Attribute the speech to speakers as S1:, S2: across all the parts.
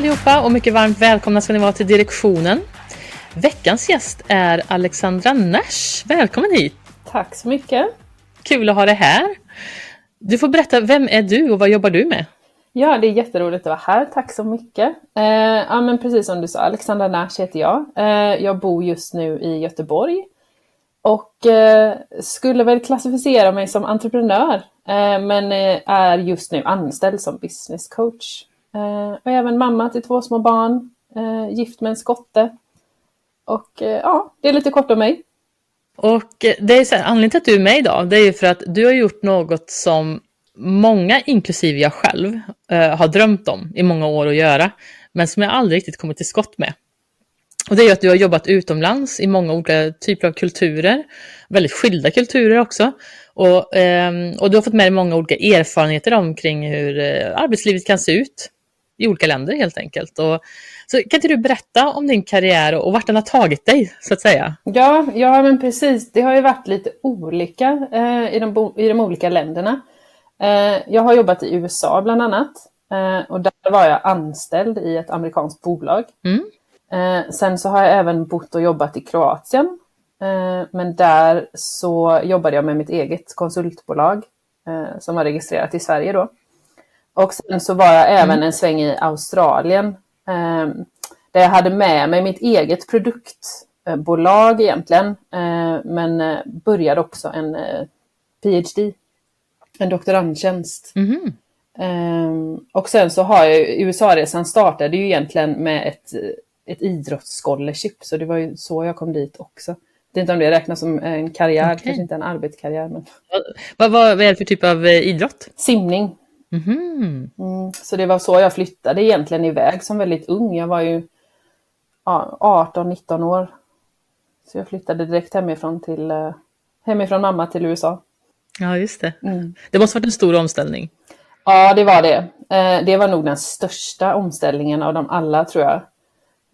S1: Allihopa och mycket varmt välkomna ska ni vara till Direktionen. Veckans gäst är Alexandra Nash. Välkommen hit!
S2: Tack så mycket!
S1: Kul att ha dig här. Du får berätta, vem är du och vad jobbar du med?
S2: Ja, det är jätteroligt att vara här. Tack så mycket. Eh, ja, men precis som du sa, Alexandra Nash heter jag. Eh, jag bor just nu i Göteborg och eh, skulle väl klassificera mig som entreprenör, eh, men eh, är just nu anställd som business coach. Eh, och även mamma till två små barn, eh, gift med en skotte. Och eh, ja, det är lite kort om mig.
S1: Och eh, det är så här, anledningen till att du är med idag, det är ju för att du har gjort något som många, inklusive jag själv, har drömt om i många år att göra, men som jag aldrig riktigt kommit till skott med. Och det är ju att du har jobbat utomlands i många olika typer av kulturer, väldigt skilda kulturer också. Och, eh, och du har fått med dig många olika erfarenheter omkring hur arbetslivet kan se ut i olika länder helt enkelt. Och, så kan inte du berätta om din karriär och, och vart den har tagit dig så att säga?
S2: Ja, ja men precis. Det har ju varit lite olika eh, i, de, i de olika länderna. Eh, jag har jobbat i USA bland annat eh, och där var jag anställd i ett amerikanskt bolag. Mm. Eh, sen så har jag även bott och jobbat i Kroatien. Eh, men där så jobbade jag med mitt eget konsultbolag eh, som var registrerat i Sverige då. Och sen så var jag även mm. en sväng i Australien eh, där jag hade med mig mitt eget produktbolag egentligen. Eh, men eh, började också en PhD, en doktorandtjänst. Mm. och sen så har jag USA-resan startade ju egentligen med ett ett idrottsscholarship, så det var ju så jag kom dit också. Det är inte om det räknas som en karriär, okay. kanske inte en arbetskarriär. Men...
S1: Vad, vad, vad är det för typ av eh, idrott?
S2: Simning. Mm mm, så det var så jag flyttade egentligen iväg som väldigt ung. Jag var ju ja, 18-19 år. Så jag flyttade direkt hemifrån, till, eh, hemifrån mamma till USA.
S1: Ja, just det. Mm. Det måste varit en stor omställning.
S2: Ja, det var det. Eh, det var nog den största omställningen av dem alla, tror jag.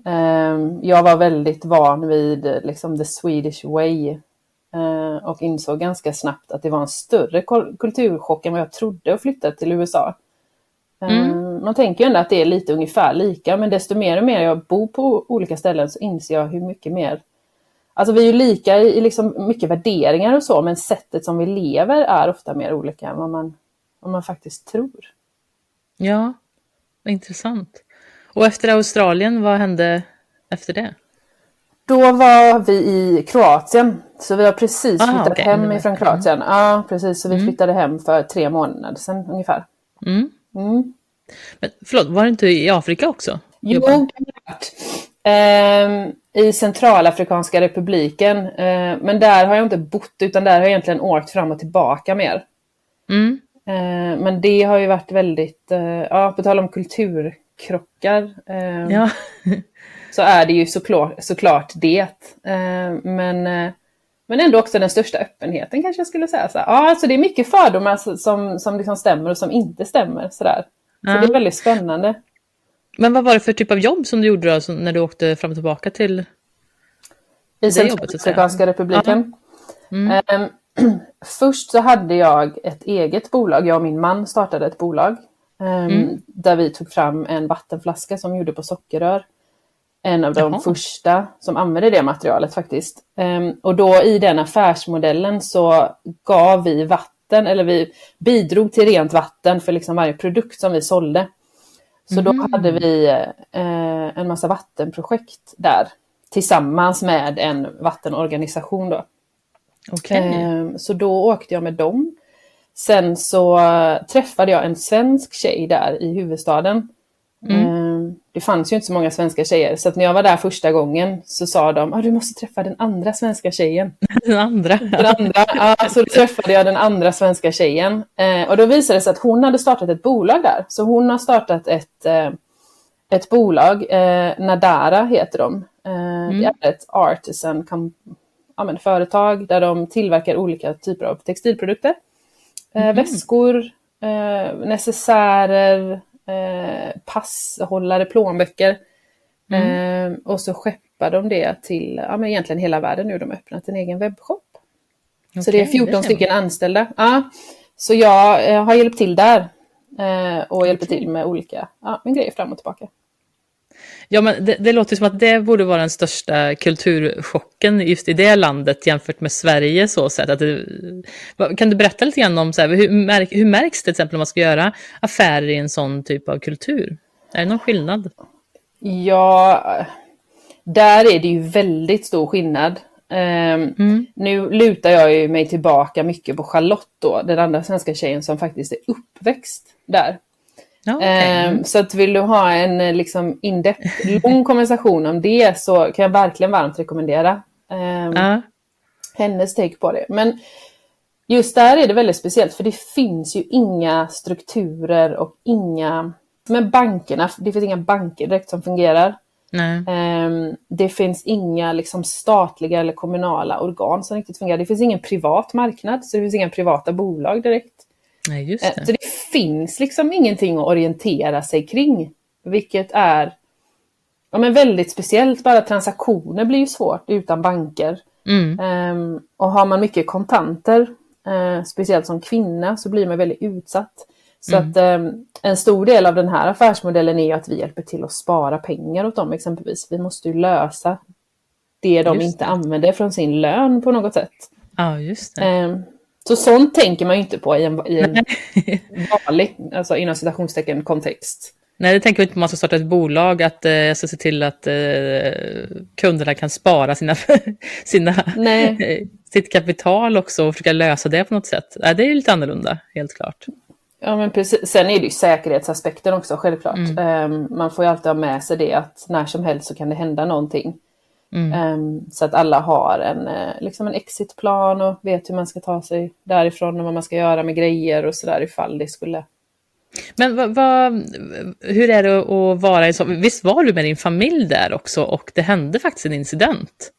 S2: Ehm, jag var väldigt van vid liksom the Swedish way och insåg ganska snabbt att det var en större kulturchock än vad jag trodde att flytta till USA. Ehm, mm. Man tänker ju ändå att det är lite ungefär lika, men desto mer och mer jag bor på olika ställen så inser jag hur mycket mer Alltså vi är ju lika i liksom mycket värderingar och så, men sättet som vi lever är ofta mer olika än vad man, vad man faktiskt tror.
S1: Ja, intressant. Och efter Australien, vad hände efter det?
S2: Då var vi i Kroatien. Så vi har precis Aha, flyttat okay. hem ifrån Kroatien. Ja, precis. Så vi mm. flyttade hem för tre månader sedan ungefär. Mm.
S1: Mm. Men förlåt, var det inte i Afrika också?
S2: Jo, varit. Ehm, I Centralafrikanska republiken. Ehm, men där har jag inte bott, utan där har jag egentligen åkt fram och tillbaka mer. Mm. Ehm, men det har ju varit väldigt, eh, ja, på tal om kultur krockar. Eh, ja. Så är det ju såklart, såklart det. Eh, men, eh, men ändå också den största öppenheten kanske jag skulle säga. Så, ja, alltså det är mycket fördomar som, som liksom stämmer och som inte stämmer. Så, där. så ja. det är väldigt spännande.
S1: Men vad var det för typ av jobb som du gjorde då, när du åkte fram och tillbaka till
S2: I Centralafrikanska republiken? Mm. Um, först så hade jag ett eget bolag, jag och min man startade ett bolag Um, mm. Där vi tog fram en vattenflaska som gjorde på sockerrör. En av de Jaha. första som använde det materialet faktiskt. Um, och då i den affärsmodellen så gav vi vatten, eller vi bidrog till rent vatten för liksom varje produkt som vi sålde. Så mm. då hade vi uh, en massa vattenprojekt där tillsammans med en vattenorganisation. Då. Okay. Um, så då åkte jag med dem Sen så träffade jag en svensk tjej där i huvudstaden. Mm. Ehm, det fanns ju inte så många svenska tjejer, så när jag var där första gången så sa de att ah, du måste träffa den andra svenska tjejen.
S1: Den andra?
S2: Den andra, ja, så då träffade jag den andra svenska tjejen. Ehm, och då visade det sig att hon hade startat ett bolag där. Så hon har startat ett, eh, ett bolag, eh, Nadara heter de. Ehm, mm. Det är ett artisan ja, men, företag där de tillverkar olika typer av textilprodukter. Mm. Väskor, eh, necessärer, eh, passhållare, plånböcker. Mm. Eh, och så skeppar de det till ja, men egentligen hela världen nu. De har öppnat en egen webbshop. Okay, så det är 14 det stycken anställda. Ja, så jag eh, har hjälpt till där. Eh, och hjälper till med olika ja, med grejer fram och tillbaka.
S1: Ja, men det, det låter som att det borde vara den största kulturchocken just i det landet jämfört med Sverige så sätt. Att det, kan du berätta lite grann om så här, hur, märk, hur märks det till exempel om man ska göra affärer i en sån typ av kultur? Är det någon skillnad?
S2: Ja, där är det ju väldigt stor skillnad. Um, mm. Nu lutar jag ju mig tillbaka mycket på Charlotte då, den andra svenska tjejen som faktiskt är uppväxt där. Okay. um, så att vill du ha en liksom in lång konversation om det så kan jag verkligen varmt rekommendera um, uh. hennes take på det. Men just där är det väldigt speciellt för det finns ju inga strukturer och inga, men bankerna, det finns inga banker direkt som fungerar. Um, det finns inga liksom, statliga eller kommunala organ som riktigt fungerar. Det finns ingen privat marknad, så det finns inga privata bolag direkt.
S1: Nej, just det.
S2: Uh, så det finns liksom ingenting att orientera sig kring, vilket är ja, men väldigt speciellt. Bara transaktioner blir ju svårt utan banker. Mm. Um, och har man mycket kontanter, uh, speciellt som kvinna, så blir man väldigt utsatt. Så mm. att um, en stor del av den här affärsmodellen är att vi hjälper till att spara pengar åt dem exempelvis. Vi måste ju lösa det de just inte det. använder från sin lön på något sätt.
S1: Ja, just det. Um,
S2: så sånt tänker man ju inte på i en, i en vanlig, alltså inom citationstecken, kontext.
S1: Nej, det tänker vi inte på man ska starta ett bolag, att eh, jag ska se till att eh, kunderna kan spara sina, sina, sitt kapital också och försöka lösa det på något sätt. Nej, det är lite annorlunda, helt klart.
S2: Ja, men precis. Sen är det ju säkerhetsaspekten också, självklart. Mm. Um, man får ju alltid ha med sig det att när som helst så kan det hända någonting. Mm. Um, så att alla har en, uh, liksom en exitplan och vet hur man ska ta sig därifrån och vad man ska göra med grejer och sådär ifall det skulle...
S1: Men vad, vad, hur är det att vara i så... Visst var du med din familj där också och det hände faktiskt en incident?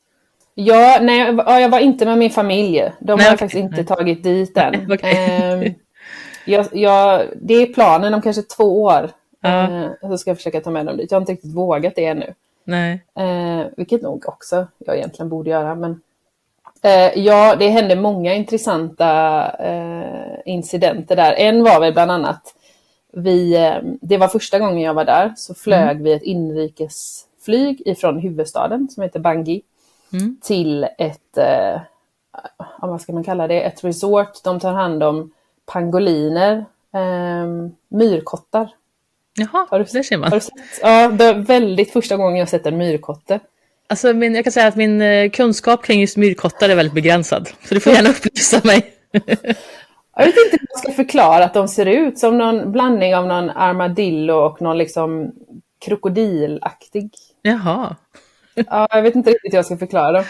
S2: Ja, nej, jag var inte med min familj. De nej, har okay. faktiskt inte tagit dit än. okay. um, jag, jag, det är planen om kanske två år. Ja. Eh, så ska jag försöka ta med dem dit. Jag har inte riktigt vågat det ännu.
S1: Nej.
S2: Eh, vilket nog också jag egentligen borde göra. Men, eh, ja, det hände många intressanta eh, incidenter där. En var väl bland annat, vi, eh, det var första gången jag var där, så flög mm. vi ett inrikesflyg ifrån huvudstaden som heter Bangui mm. till ett, eh, vad ska man kalla det, ett resort. De tar hand om pangoliner, eh, myrkottar.
S1: Jaha, har du, det ser man.
S2: Har du sett? Ja, det är väldigt första gången jag sett en myrkotte.
S1: Alltså min, jag kan säga att min eh, kunskap kring just myrkottar är väldigt begränsad. Så du får gärna upplysa mig.
S2: jag vet inte hur jag ska förklara att de ser ut som någon blandning av någon armadillo och någon liksom krokodilaktig.
S1: Jaha.
S2: ja, jag vet inte riktigt hur jag ska förklara dem.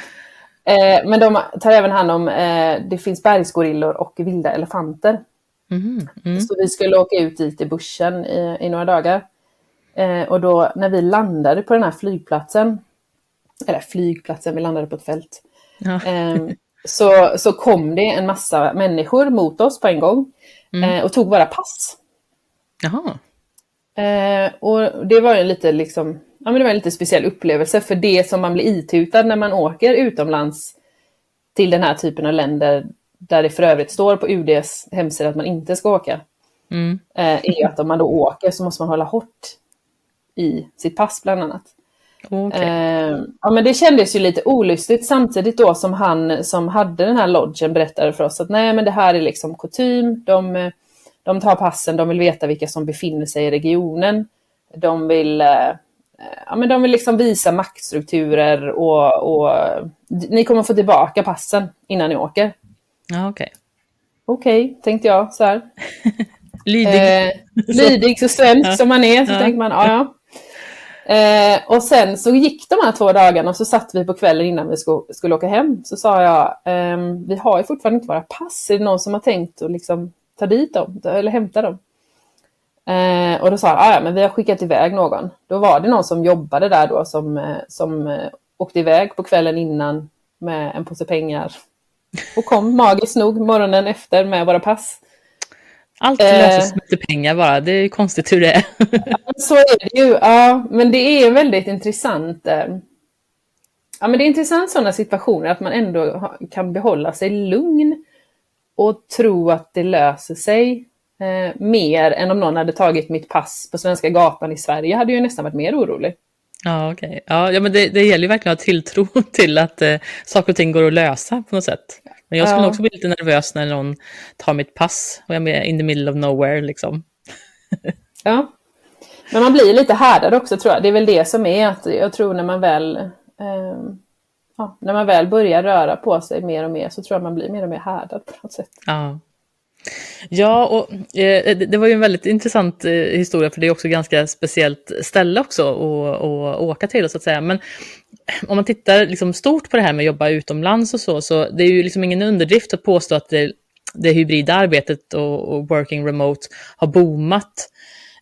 S2: Eh, men de tar även hand om, eh, det finns bergsgorillor och vilda elefanter. Mm, mm. Så vi skulle åka ut dit i bussen i, i några dagar. Eh, och då när vi landade på den här flygplatsen, eller flygplatsen, vi landade på ett fält. Ja. Ehm, så, så kom det en massa människor mot oss på en gång mm. Eh, och tog våra pass.
S1: Jaha.
S2: Eh, och det var en lite liksom ja, men det var en lite speciell upplevelse för det som man blir itutad när man åker utomlands till den här typen av länder där det för övrigt står på UDs hemsida att man inte ska åka. Mm. Eh, är att om man då åker så måste man hålla hårt i sitt pass bland annat. Okay. Eh, ja, men det kändes ju lite olustigt samtidigt då som han som hade den här lodgen berättade för oss att nej men det här är liksom kutym. De, de tar passen, de vill veta vilka som befinner sig i regionen. De vill eh, ja, men de vill liksom visa maktstrukturer och, och ni kommer få tillbaka passen innan ni åker.
S1: Ja, okej. Okay.
S2: Okej, okay, tänkte jag så här.
S1: lydig. Eh,
S2: lydig, så svensk som man är, så ja. tänker man, ja ja. Eh, och sen så gick de här två dagarna och så satt vi på kvällen innan vi skulle, skulle åka hem. Så sa jag, eh, vi har ju fortfarande inte våra pass. Är det någon som har tänkt att liksom ta dit dem eller hämta dem? Eh, och då sa han, ah, ja men vi har skickat iväg någon. Då var det någon som jobbade där då som, eh, som eh, åkte iväg på kvällen innan med en påse pengar. Och kom magiskt nog morgonen efter med våra pass.
S1: Allt löses med lite pengar bara, det är konstigt hur det är.
S2: ja, så är det ju, ja, men det är väldigt intressant. Eh, ja, men det är intressant sådana situationer, att man ändå kan behålla sig lugn och tro att det löser sig Eh, mer än om någon hade tagit mitt pass på Svenska gatan i Sverige hade jag nästan varit mer orolig.
S1: Ja, okej. Okay. Ja, ja, men det, det gäller ju verkligen att ha tilltro till att eh, saker och ting går att lösa på något sätt. Men jag skulle ja. också bli lite nervös när någon tar mitt pass och jag är in the middle of nowhere liksom.
S2: ja, men man blir lite härdad också tror jag. Det är väl det som är att jag tror när man väl eh, ja, när man väl börjar röra på sig mer och mer så tror jag man blir mer och mer härdad på något sätt.
S1: Ja. Ja, och eh, det var ju en väldigt intressant eh, historia för det är också ganska speciellt ställe också att, att åka till så att säga. Men eh, om man tittar liksom stort på det här med att jobba utomlands och så, så det är ju liksom ingen underdrift att påstå att det, det hybrida arbetet och, och working remote har boomat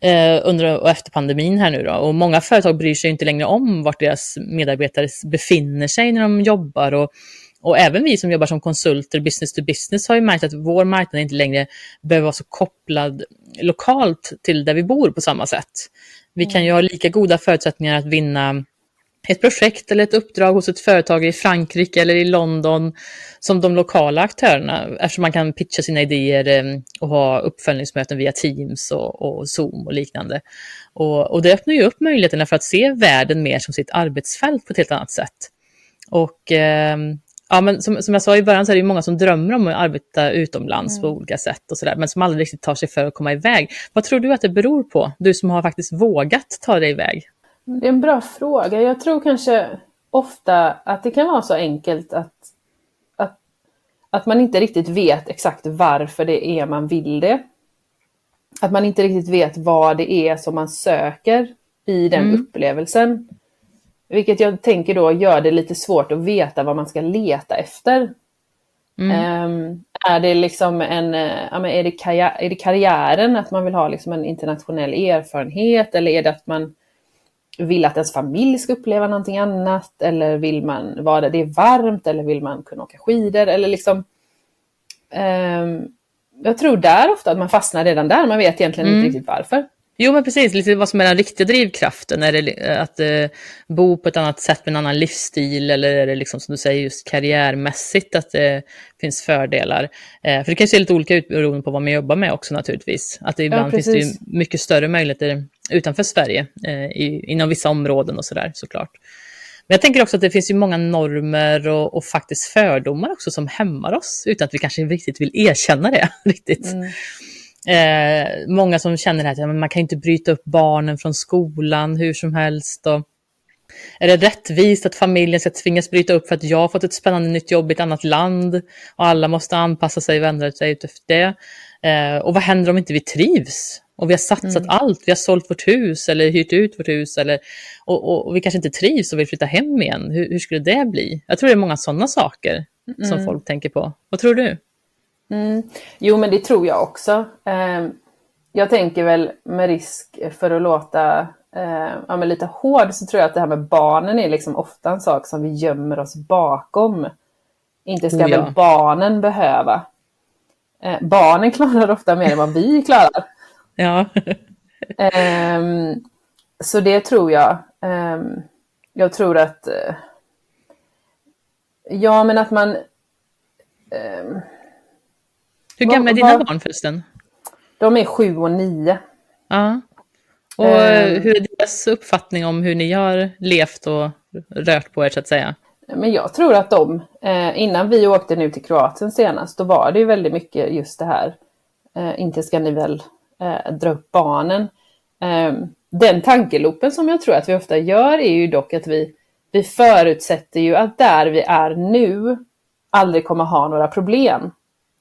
S1: eh, under och efter pandemin här nu då. Och många företag bryr sig inte längre om vart deras medarbetare befinner sig när de jobbar. Och, och även vi som jobbar som konsulter, business to business, har ju märkt att vår marknad inte längre behöver vara så kopplad lokalt till där vi bor på samma sätt. Vi kan ju ha lika goda förutsättningar att vinna ett projekt eller ett uppdrag hos ett företag i Frankrike eller i London som de lokala aktörerna eftersom man kan pitcha sina idéer eh, och ha uppföljningsmöten via Teams och, och Zoom och liknande. Och, och, det öppnar ju upp möjligheterna för att se världen mer som sitt arbetsfält på ett helt annat sätt. Och eh, ja, men som, som jag sa i början så är det många som drömmer om att arbeta utomlands mm. på olika sätt och sådär, men som aldrig riktigt tar sig för att komma iväg. Vad tror du att det beror på? Du som har faktiskt vågat ta dig iväg.
S2: Det är en bra fråga. Jag tror kanske ofta att det kan vara så enkelt att, att, att man inte riktigt vet exakt varför det är man vill det. Att man inte riktigt vet vad det är som man söker i den mm. upplevelsen. Vilket jag tänker då gör det lite svårt att veta vad man ska leta efter. Mm. Um, är det liksom en, uh, är, det karriär, är det karriären, att man vill ha liksom en internationell erfarenhet eller är det att man vill att ens familj ska uppleva någonting annat eller vill man vara där det är varmt eller vill man kunna åka skidor eller liksom um, jag tror där ofta att man fastnar redan där, man vet egentligen mm. inte riktigt varför.
S1: Jo, men precis. Lite vad som är den riktiga drivkraften. Är det att eh, bo på ett annat sätt med en annan livsstil eller är det liksom som du säger just karriärmässigt att det finns fördelar? Eh, för det kan se lite olika ut beroende på vad man jobbar med också naturligtvis. Att det ibland ja, finns det ju mycket större möjligheter utanför Sverige eh, i, inom vissa områden och sådär såklart. Men jag tänker också att det finns ju många normer och, och, faktiskt fördomar också som hämmar oss utan att vi kanske riktigt vill erkänna det riktigt. Mm. Eh, många som känner att ja, man kan inte bryta upp barnen från skolan hur som helst. Och är det rättvist att familjen ska tvingas bryta upp för att jag har fått ett spännande nytt jobb i ett annat land och alla måste anpassa sig och ändra sig efter det? Eh, och vad händer om inte vi trivs? Och vi har satsat mm. allt, vi har sålt vårt hus eller hyrt ut vårt hus eller, och, och, och vi kanske inte trivs och vill flytta hem igen. Hur, hur skulle det bli? Jag tror det är många sådana saker mm. som folk tänker på. Vad tror du?
S2: Mm. Jo, men det tror jag också. Eh, jag tänker väl med risk för att låta eh, ja, men lite hård så tror jag att det här med barnen är liksom ofta en sak som vi gömmer oss bakom. Inte ska oh, ja. väl barnen behöva. Eh, barnen klarar ofta mer än vad vi klarar.
S1: Ja.
S2: um, så det tror jag. Um, jag tror att... Uh, ja, men att man...
S1: Hur gamla är dina barn förresten?
S2: De är sju och nio.
S1: Ja. Och um, hur är deras uppfattning om hur ni har levt och rört på er så att säga?
S2: Men jag tror att de, eh, innan vi åkte nu till Kroatien senast, då var det ju väldigt mycket just det här, eh, inte ska ni väl eh, dra upp barnen. Eh, den tankelopen som jag tror att vi ofta gör är ju dock att vi, vi förutsätter ju att där vi är nu aldrig kommer ha några problem.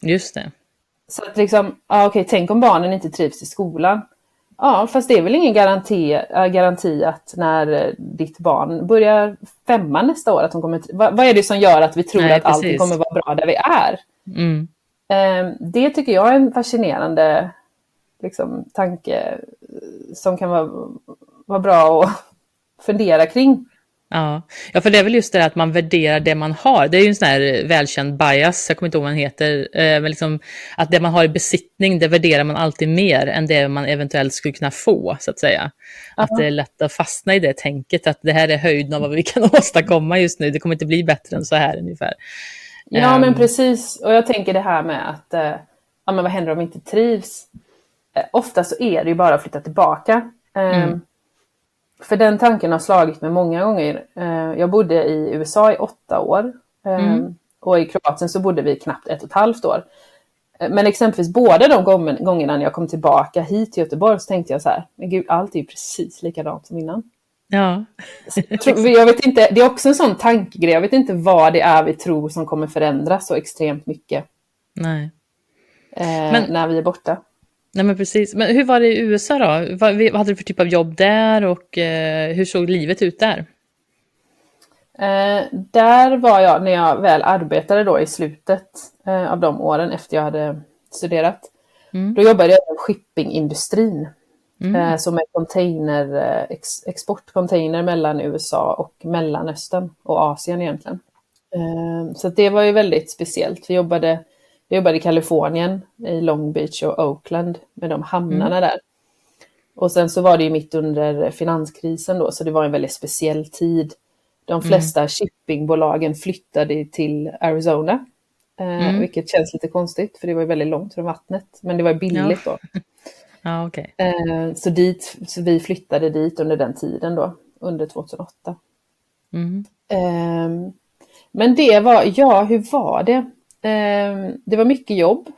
S1: Just det.
S2: Så att liksom, ja, okej, tänk om barnen inte trivs i skolan. Ja, fast det är väl ingen garanti, äh, garanti att när äh, ditt barn börjar femman nästa år, att de kommer... Vad, vad är det som gör att vi tror Nej, att precis. allting kommer vara bra där vi är? Mm. Eh, det tycker jag är en fascinerande liksom, tanke som kan vara, vara bra att fundera kring.
S1: Ja. ja, för det är väl just det att man värderar det man har. Det är ju en sån här välkänd bias, jag kommer inte ihåg vad den heter, eh, men liksom att det man har i besittning, det värderar man alltid mer än det man eventuellt skulle kunna få, så att säga. Att det är lätt att fastna i det tänket, att det här är höjden av vad vi kan åstadkomma just nu, det kommer inte bli bättre än så här ungefär.
S2: Ja, men precis, och jag tänker det här med att, uh, ja men vad händer om vi inte trivs? Ofta så är det ju bara att flytta tillbaka. Um, mm för den tanken har slagit mig många gånger. Eh, jag bodde i USA i åtta år. Eh, mm. Och i Kroatien så bodde vi knappt ett och ett halvt år. Eh, men exempelvis båda de gångerna när jag kom tillbaka hit till Göteborg så tänkte jag så här, men gud, allt är ju precis likadant som innan.
S1: Ja.
S2: jag vet inte, det är också en sån tankegrej, jag vet inte vad det är vi tror som kommer förändras så extremt mycket.
S1: Nej.
S2: Eh, men, när vi är borta.
S1: Nej men precis, men hur var det i USA då? Vad, vad hade du för typ av jobb där och eh, hur såg livet ut där?
S2: Eh, där var jag när jag väl arbetade då i slutet eh, av de åren efter jag hade studerat. Mm. Då jobbade jag i shippingindustrin. Mm. Eh, som är container, eh, ex, exportcontainer mellan USA och Mellanöstern och Asien egentligen. Eh, så det var ju väldigt speciellt. Vi jobbade, jag jobbade i Kalifornien, i Long Beach och Oakland med de hamnarna mm. där. Och sen så var det ju mitt under finanskrisen då, så det var en väldigt speciell tid de mm. flesta mm. shippingbolagen flyttade till Arizona. Eh, mm. Vilket känns lite konstigt för det var väldigt långt från vattnet. Men det var billigt ja.
S1: då. ja, okay.
S2: eh, så, dit, så vi flyttade dit under den tiden då, under 2008. Mm. Eh, men det var, ja hur var det? Ehm, det var mycket jobb.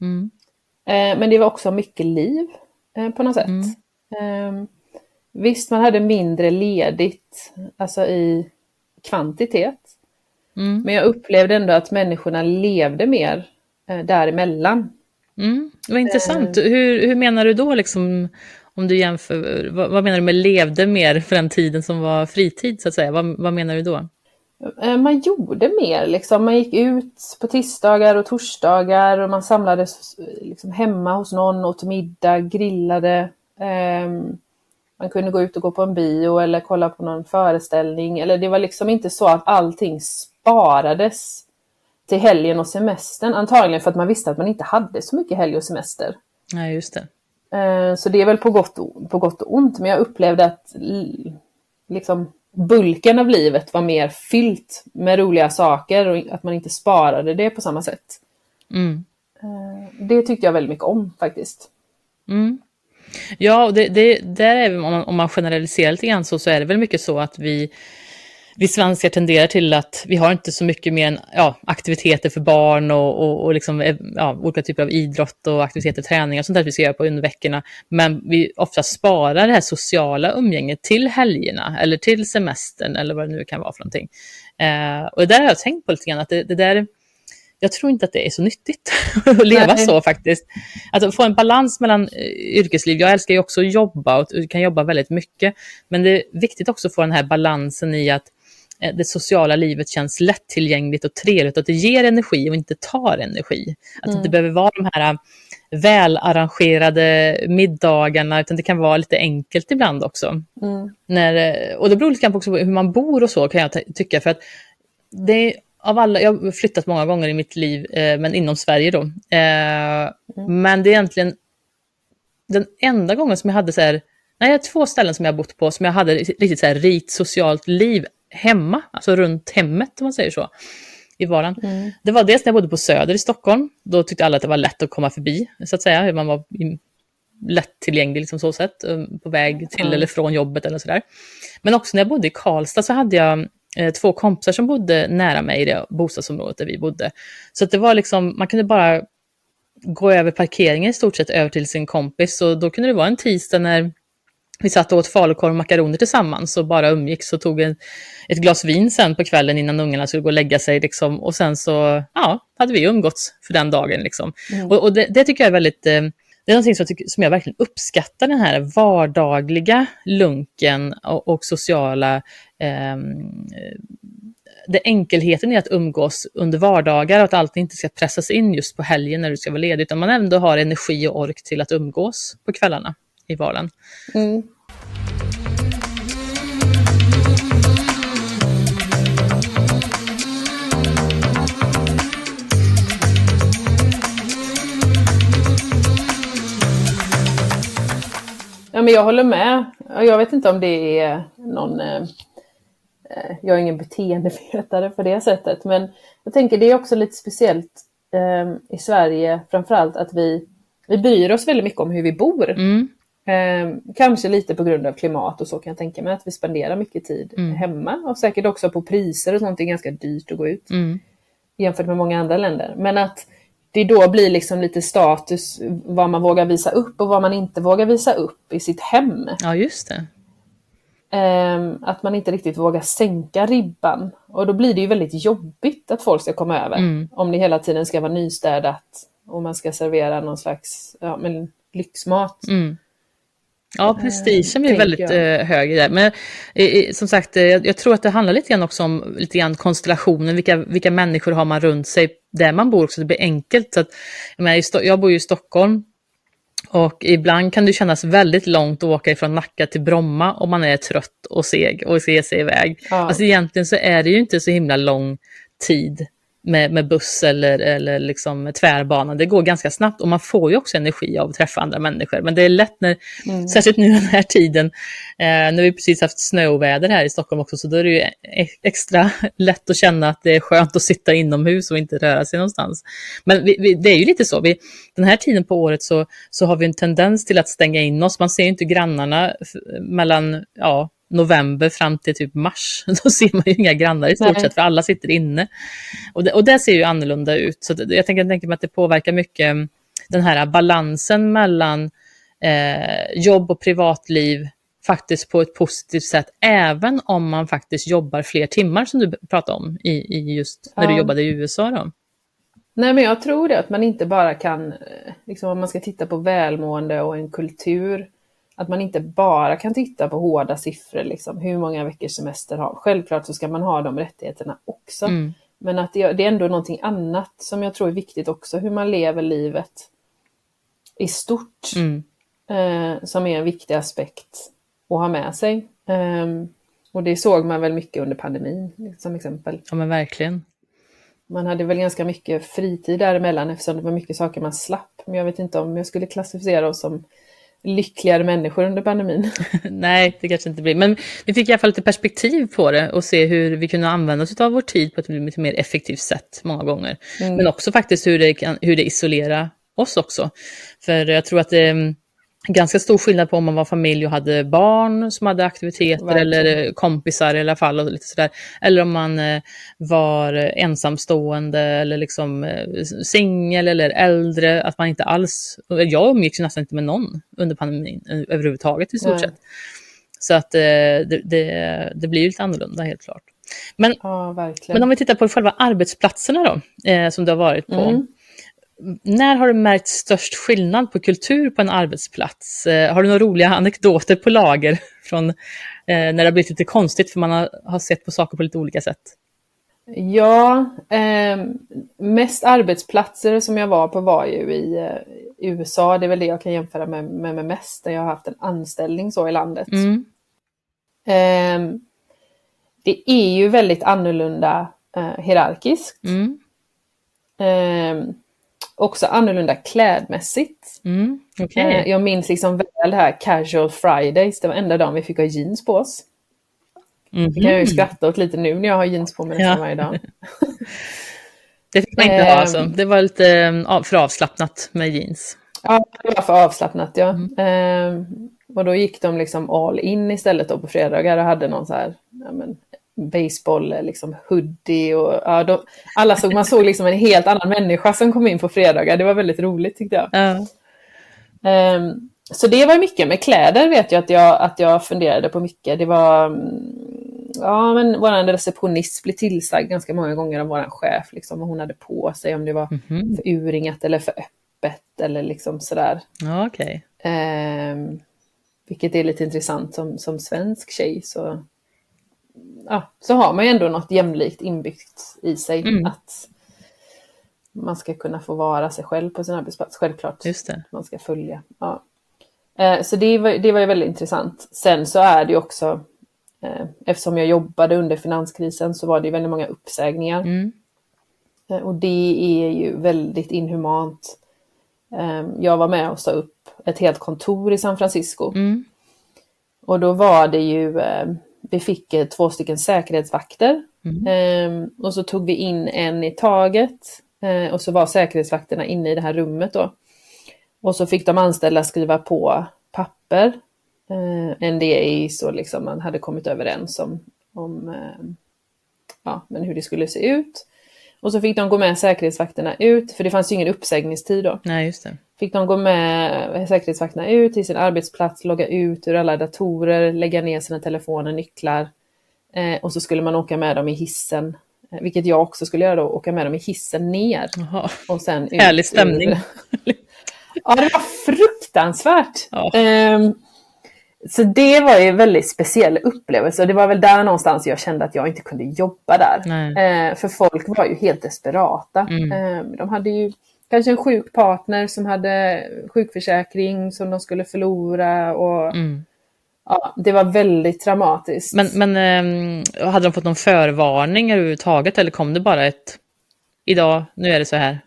S2: Mm. Eh, men det var också mycket liv eh, på något sätt. Mm. Ehm, Visst, man hade mindre ledigt, alltså i kvantitet. Mm. Men jag upplevde ändå att människorna levde mer eh, däremellan.
S1: Mm. Vad intressant. Eh. Hur, hur menar du då, liksom, om du jämför, vad, vad, menar du med levde mer för den tiden som var fritid, så att säga? Vad, vad menar du då?
S2: Eh, man gjorde mer, liksom. man gick ut på tisdagar och torsdagar och man samlades liksom, hemma hos någon, åt middag, grillade. Um, man kunde gå ut och gå på en bio eller kolla på någon föreställning. Eller det var liksom inte så att allting sparades till helgen och semestern. Antagligen för att man visste att man inte hade så mycket helg och semester.
S1: Nej, just det.
S2: Eh, så det är väl på gott, på gott och ont. Men jag upplevde att liksom, bulken av livet var mer fyllt med roliga saker och att man inte sparade det på samma sätt. Mm. Eh, det tyckte jag väldigt mycket om faktiskt.
S1: Mm. Ja, och det, det, där är, om, man, om man generaliserar lite grann så, så är det väl mycket så att vi, vi svenskar tenderar till att vi har inte så mycket mer än ja, aktiviteter för barn och, och, och liksom, eh, ja, olika typer av idrott och aktiviteter, träningar och sånt där vi ska göra på under veckorna. Men vi ofta sparar det här sociala umgänget till helgerna eller till semestern eller vad det nu kan vara för någonting. Eh, och det där har jag tänkt på lite grann, att det, det där jag tror inte att det är så nyttigt att leva Nej. så faktiskt. Att få en balans mellan eh, yrkesliv. Jag älskar ju också att jobba och kan jobba väldigt mycket. Men det är viktigt också att få den här balansen i att det sociala livet känns lättillgängligt och trevligt att det ger energi och inte tar energi. Att mm. det inte behöver vara de här eh, välarrangerade middagarna, utan det kan vara lite enkelt ibland också. Mm. När, och det beror lite grann också på hur man bor och så kan jag tycka, för att det av alla, jag har flyttat många gånger i mitt liv, eh, men inom Sverige då. Eh, mm. Men det är egentligen den enda gången som jag hade så här, nej, jag har två ställen som jag har bott på som jag hade riktigt så här rikt socialt liv hemma, alltså runt hemmet om man säger så, i vardagen. Mm. Det var dels när jag bodde på Söder i Stockholm, då tyckte alla att det var lätt att komma förbi, så att säga, man var lättillgänglig liksom så sätt, um, på väg till mm. eller från jobbet eller sådär. Men också när jag bodde i Karlstad så hade jag eh, två kompisar som bodde nära mig i det bostadsområdet där vi bodde. Så att det var liksom, man kunde bara gå över parkeringen i stort sett över till sin kompis och då kunde det vara en tisdag när vi satt och åt falukorv och makaroner tillsammans och bara umgicks och tog en, ett glas vin sen på kvällen innan ungarna skulle gå och lägga sig. Liksom. Och sen så ja, hade vi umgåtts för den dagen. Liksom. Mm. Och, och det, det, tycker jag är väldigt eh, det är någonting som jag, tycker, som jag verkligen uppskattar, den här vardagliga lunken och, och sociala eh, det enkelheten i att umgås under vardagar och att allt inte ska pressas in just på helgen när du ska vara ledig, utan man ändå har energi och ork till att umgås på kvällarna i vardagen. Mm.
S2: Ja, men jag håller med. Jag vet inte om det är någon... Eh, eh, jag är ingen beteendevetare på det sättet, men jag tänker det är också lite speciellt eh, i Sverige, framförallt att vi, vi bryr oss väldigt mycket om hur vi bor. Mm. Eh, kanske lite på grund av klimat och så kan jag tänka mig att vi spenderar mycket tid
S1: Mm.
S2: hemma och säkert också på priser och sånt. Det är ganska dyrt att gå ut
S1: Mm.
S2: jämfört med många andra länder. Men att det då blir liksom lite status vad man vågar visa upp och vad man inte vågar visa upp i sitt hem.
S1: Ja, just det.
S2: Ehm, att man inte riktigt vågar sänka ribban. Och då blir det ju väldigt jobbigt att folk ska komma över.
S1: Mm.
S2: Om det hela tiden ska vara nystädat och man ska servera någon slags ja, men lyxmat.
S1: Mm. Ja, prestigen blir väldigt
S2: jag.
S1: eh, hög där. Men eh, eh, som sagt, eh, jag, tror att det handlar lite grann också om lite grann konstellationen, vilka, vilka människor har man runt sig där man bor så det blir enkelt. Så att, jag, menar, i jag bor ju i Stockholm och ibland kan det kännas väldigt långt att åka ifrån Nacka till Bromma om man är trött och seg och ska ge sig iväg.
S2: Ja.
S1: Alltså egentligen så är det ju inte så himla lång tid med, med buss eller, eller liksom tvärbana. Det går ganska snabbt och man får ju också energi av att träffa andra människor. Men det är lätt när, särskilt nu den här tiden, eh, när vi precis haft snöoväder här i Stockholm också, så då är det ju e- extra lätt att känna att det är skönt att sitta inomhus och inte röra sig någonstans. Men vi, vi, det är ju lite så, vi, den här tiden på året så, så har vi en tendens till att stänga in oss. Man ser ju inte grannarna mellan, ja, november fram till typ mars. Då ser man ju inga grannar i stort sett, för alla sitter inne. Och det, och det ser ju annorlunda ut. Så det, jag tänker, jag tänker mig att det påverkar mycket mm, den här balansen mellan eh, jobb och privatliv faktiskt på ett positivt sätt, även om man faktiskt jobbar fler timmar som du pratade om i, i just när du
S2: Ja.
S1: jobbade i USA. Då.
S2: Nej men jag tror det, att man inte bara kan, eh, liksom om man ska titta på välmående och en kultur, att man inte bara kan titta på hårda siffror, liksom, hur många veckors semester har. Självklart så ska man ha de rättigheterna också.
S1: Mm.
S2: Men att det, det är ändå någonting annat som jag tror är viktigt också, hur man lever livet i stort,
S1: Mm.
S2: eh, som är en viktig aspekt att ha med sig. Ehm, och det såg man väl mycket under pandemin, som exempel.
S1: Ja men verkligen.
S2: Man hade väl ganska mycket fritid däremellan eftersom det var mycket saker man slapp. Men jag vet inte om jag skulle klassificera oss som lyckligare människor under pandemin.
S1: Nej, det kanske inte blir. Men vi fick i alla fall lite perspektiv på det och se hur vi kunde använda oss av vår tid på ett lite mer effektivt sätt många gånger. Men också faktiskt hur det, kan, hur det isolerar oss också. För jag tror att det mm, ganska stor skillnad på om man var familj och hade barn som hade aktiviteter
S2: Verkligen.
S1: eller kompisar i alla fall och lite sådär. Eller om man eh, var ensamstående eller liksom eh, singel eller äldre, att man inte alls, jag umgicks nästan inte med någon under pandemin eh, överhuvudtaget i stort
S2: Nej.
S1: sett. Så att eh, det, det, det blir lite annorlunda helt klart. Men,
S2: Ja,
S1: men om vi tittar på själva arbetsplatserna då, eh, som du har varit på.
S2: Mm.
S1: När har du märkt störst skillnad på kultur på en arbetsplats? Eh, har du några roliga anekdoter på lager från eh, när det har blivit lite konstigt för man har, sett på saker på lite olika sätt?
S2: Ja, ehm, mest arbetsplatser som jag var på var ju i eh, USA. Det är väl det jag kan jämföra med, med, med mest, där jag har haft en anställning så i landet.
S1: Mm.
S2: Ehm, det är ju väldigt annorlunda eh, hierarkiskt.
S1: Mm.
S2: Också annorlunda klädmässigt.
S1: Mm. Okej.
S2: Eh, jag minns liksom väl det här casual fridays, det var enda dagen vi fick ha jeans på oss.
S1: Mhm.
S2: Det kan jag ju skratta åt lite nu när jag har jeans på mig nästan
S1: Ja.
S2: varje dag.
S1: Det fick man inte ha
S2: Ehm.
S1: alltså. Det var lite av- för avslappnat med jeans.
S2: Ja, det var för avslappnat ja.
S1: Mm.
S2: Ehm, och då gick de liksom all in istället då på fredagar och hade någon så här ja, men, baseball, liksom hoodie och ja, de, alla såg, man såg liksom en helt annan människa som kom in på fredagar. Det var väldigt roligt tyckte jag.
S1: Ja.
S2: Ehm, så det var mycket. Med kläder vet jag att jag, att jag funderade på mycket. Det var, mm, ja men våran receptionist blev tillsagd ganska många gånger av våran chef, liksom vad hon hade på sig, om det var
S1: Mhm.
S2: för urringat eller för öppet eller liksom sådär.
S1: Ja, okej.
S2: Ehm, vilket är lite intressant som, som svensk tjej så, ja, så har man ju ändå något jämlikt inbyggt i sig.
S1: Mm.
S2: Att man ska kunna få vara sig själv på sin arbetsplats, självklart.
S1: Just det.
S2: Man ska följa. Ja. Eh, så det var, det var ju väldigt intressant. Sen så är det ju också, eh, eftersom jag jobbade under finanskrisen så var det ju väldigt många uppsägningar.
S1: Mm.
S2: Eh, Och det är ju väldigt inhumant. Eh, Jag var med och sa upp ett helt kontor i San Francisco.
S1: Mm.
S2: Och då var det ju, eh, vi fick eh, två stycken säkerhetsvakter.
S1: Mm.
S2: Eh, Och så tog vi in en i taget. Eh, Och så var säkerhetsvakterna inne i det här rummet då. Och så fick de anställda skriva på papper, eh, NDAs och liksom man hade kommit överens om, om eh, ja, men hur det skulle se ut. Och så fick de gå med säkerhetsvakterna ut, för det fanns ju ingen uppsägningstid då.
S1: Nej, just det.
S2: Fick de gå med säkerhetsvakterna ut till sin arbetsplats, logga ut ur alla datorer, lägga ner sina telefoner, nycklar. Eh, och så skulle man åka med dem i hissen, eh, vilket jag också skulle göra då, åka med dem i hissen ner.
S1: Jaha.
S2: Och sen ut
S1: Härlig stämning.
S2: ur- Ja, det var fruktansvärt.
S1: Ja.
S2: Ehm, så det var ju en väldigt speciell upplevelse och det var väl där någonstans jag kände att jag inte kunde jobba där. Eh, för folk var ju helt desperata.
S1: Mm.
S2: Ehm, de hade ju kanske en sjuk partner som hade sjukförsäkring som de skulle förlora och
S1: Mm.
S2: ja, det var väldigt traumatiskt.
S1: Men, men ehm, hade de fått någon förvarning överhuvudtaget eller kom det bara ett idag, nu är det så här,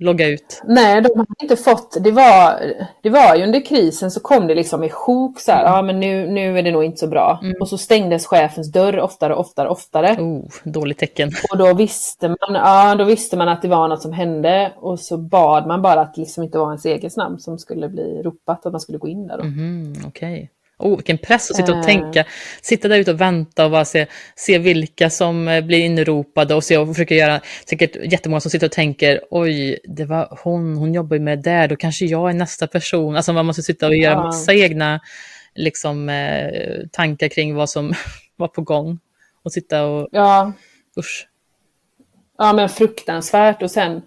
S1: logga ut?
S2: Nej, de hade inte fått, det var, det var ju under krisen så kom det liksom i sjok så här, ja men nu, nu är det nog inte så bra. Och så stängdes chefens dörr oftare, oftare, oftare.
S1: Oh, dåligt tecken.
S2: Och då visste man, ja då visste man att det var något som hände och så bad man bara att det liksom inte var ens eget namn som skulle bli ropat, att man skulle gå in där då.
S1: Mhm, Okej. Oh, vilken press att sitta och
S2: Eh.
S1: tänka. Sitta där ute och vänta och bara se, se vilka som eh, blir inropade och se och försöka göra, säkert jättemånga som sitter och tänker, oj, det var hon, hon jobbar ju med det där, då kanske jag är nästa person. Alltså man måste sitta och göra
S2: Ja.
S1: massa egna liksom, eh, tankar kring vad som var på gång. Och sitta och,
S2: Ja,
S1: usch.
S2: ja men fruktansvärt och sen,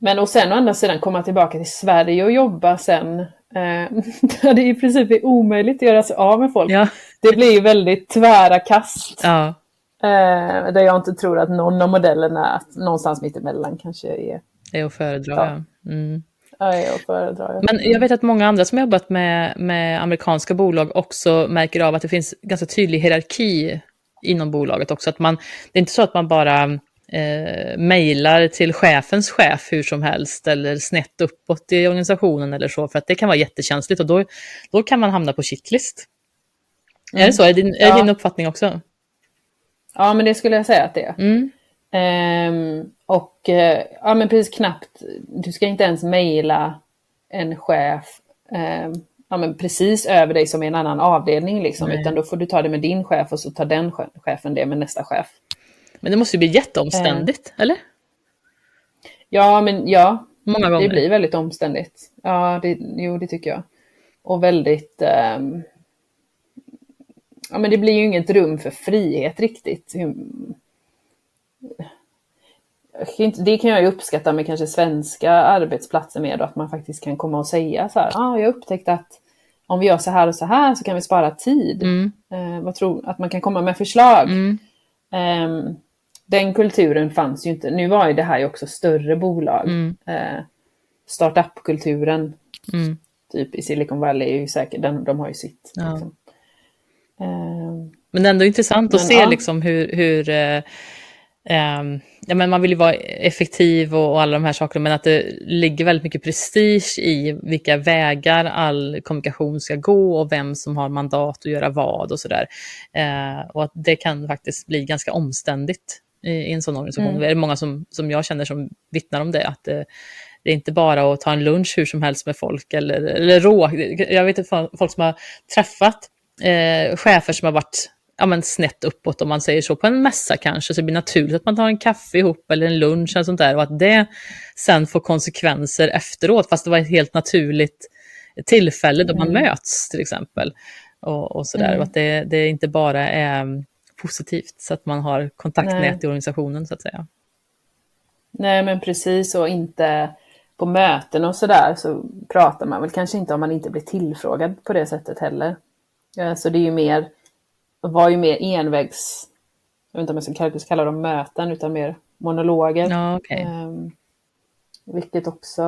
S2: men och sen å andra sidan komma tillbaka till Sverige och jobba sen, där det i princip är omöjligt att göra sig av med folk.
S1: Ja,
S2: Det blir ju väldigt tvära kast.
S1: ja,
S2: Eh, där jag inte tror att någon av modellerna, att någonstans mittemellan kanske är,
S1: är att föredra.
S2: Ja.
S1: Ja. Mm.
S2: är att föredra.
S1: Men jag vet att många andra som har jobbat med, med amerikanska bolag också märker av att det finns ganska tydlig hierarki inom bolaget också. Att man, det är inte så att man bara eh, mejlar till chefens chef hur som helst eller snett uppåt i organisationen eller så, för att det kan vara jättekänsligt och då, då kan man hamna på shitlist. Är det så? Är, din, är
S2: Ja.
S1: din uppfattning också?
S2: Ja, men det skulle jag säga att det är.
S1: Mm.
S2: Ehm, och eh, ja, men precis knappt, du ska inte ens mejla en chef ehm, ja, men precis över dig som i en annan avdelning, liksom,
S1: Nej.
S2: utan då får du ta det med din chef och så tar den che- chefen det med nästa chef.
S1: Men det måste ju bli jätteomständigt, eller?
S2: Ja, men ja,
S1: Många
S2: det
S1: gånger.
S2: blir väldigt omständigt. Ja, det, jo, det tycker jag. Och väldigt... ehm, ja, men det blir ju inget rum för frihet riktigt. Det kan jag ju uppskatta med kanske svenska arbetsplatser med då, att man faktiskt kan komma och säga så här, ah, jag har upptäckt att om vi gör så här och så här så kan vi spara tid.
S1: Mm.
S2: Eh, vad tror, att man kan komma med förslag.
S1: Mm.
S2: Ehm, den kulturen fanns ju inte. Nu var ju det här ju också större bolag.
S1: Mm.
S2: Eh, Startup-kulturen,
S1: Mm.
S2: typ i Silicon Valley, är ju säkert, den, de har ju sitt.
S1: Ja.
S2: Liksom. Ehm,
S1: Men ändå intressant att
S2: Men,
S1: se
S2: ja.
S1: liksom hur, hur eh, ehm, ja, men man vill ju vara effektiv och, och alla de här sakerna, men att det ligger väldigt mycket prestige i vilka vägar all kommunikation ska gå och vem som har mandat att göra vad och sådär. Eh, och att det kan faktiskt bli ganska omständigt i, en sån organisation.
S2: Mm.
S1: Det är många som, som jag känner som vittnar om det, att det, det är inte bara att ta en lunch hur som helst med folk eller, eller rå. Jag vet folk som har träffat eh, chefer som har varit ja, men snett uppåt om man säger så, på en mässa kanske, så det blir naturligt att man tar en kaffe ihop eller en lunch eller sånt där och att det sen får konsekvenser efteråt, fast det var ett helt naturligt tillfälle då man
S2: Mm.
S1: möts till exempel. Och, och sådär,
S2: Mm.
S1: och att det, det inte bara är positivt så att man har kontaktnät
S2: Nej.
S1: i organisationen så att säga.
S2: nej men precis, och inte på möten och sådär så pratar man väl kanske inte om man inte blir tillfrågad på det sättet heller. Så det är ju mer, var ju mer envägs, jag vet inte om jag ska kalla- dem möten, utan mer monologer.
S1: Ja, okej.
S2: Ehm, vilket också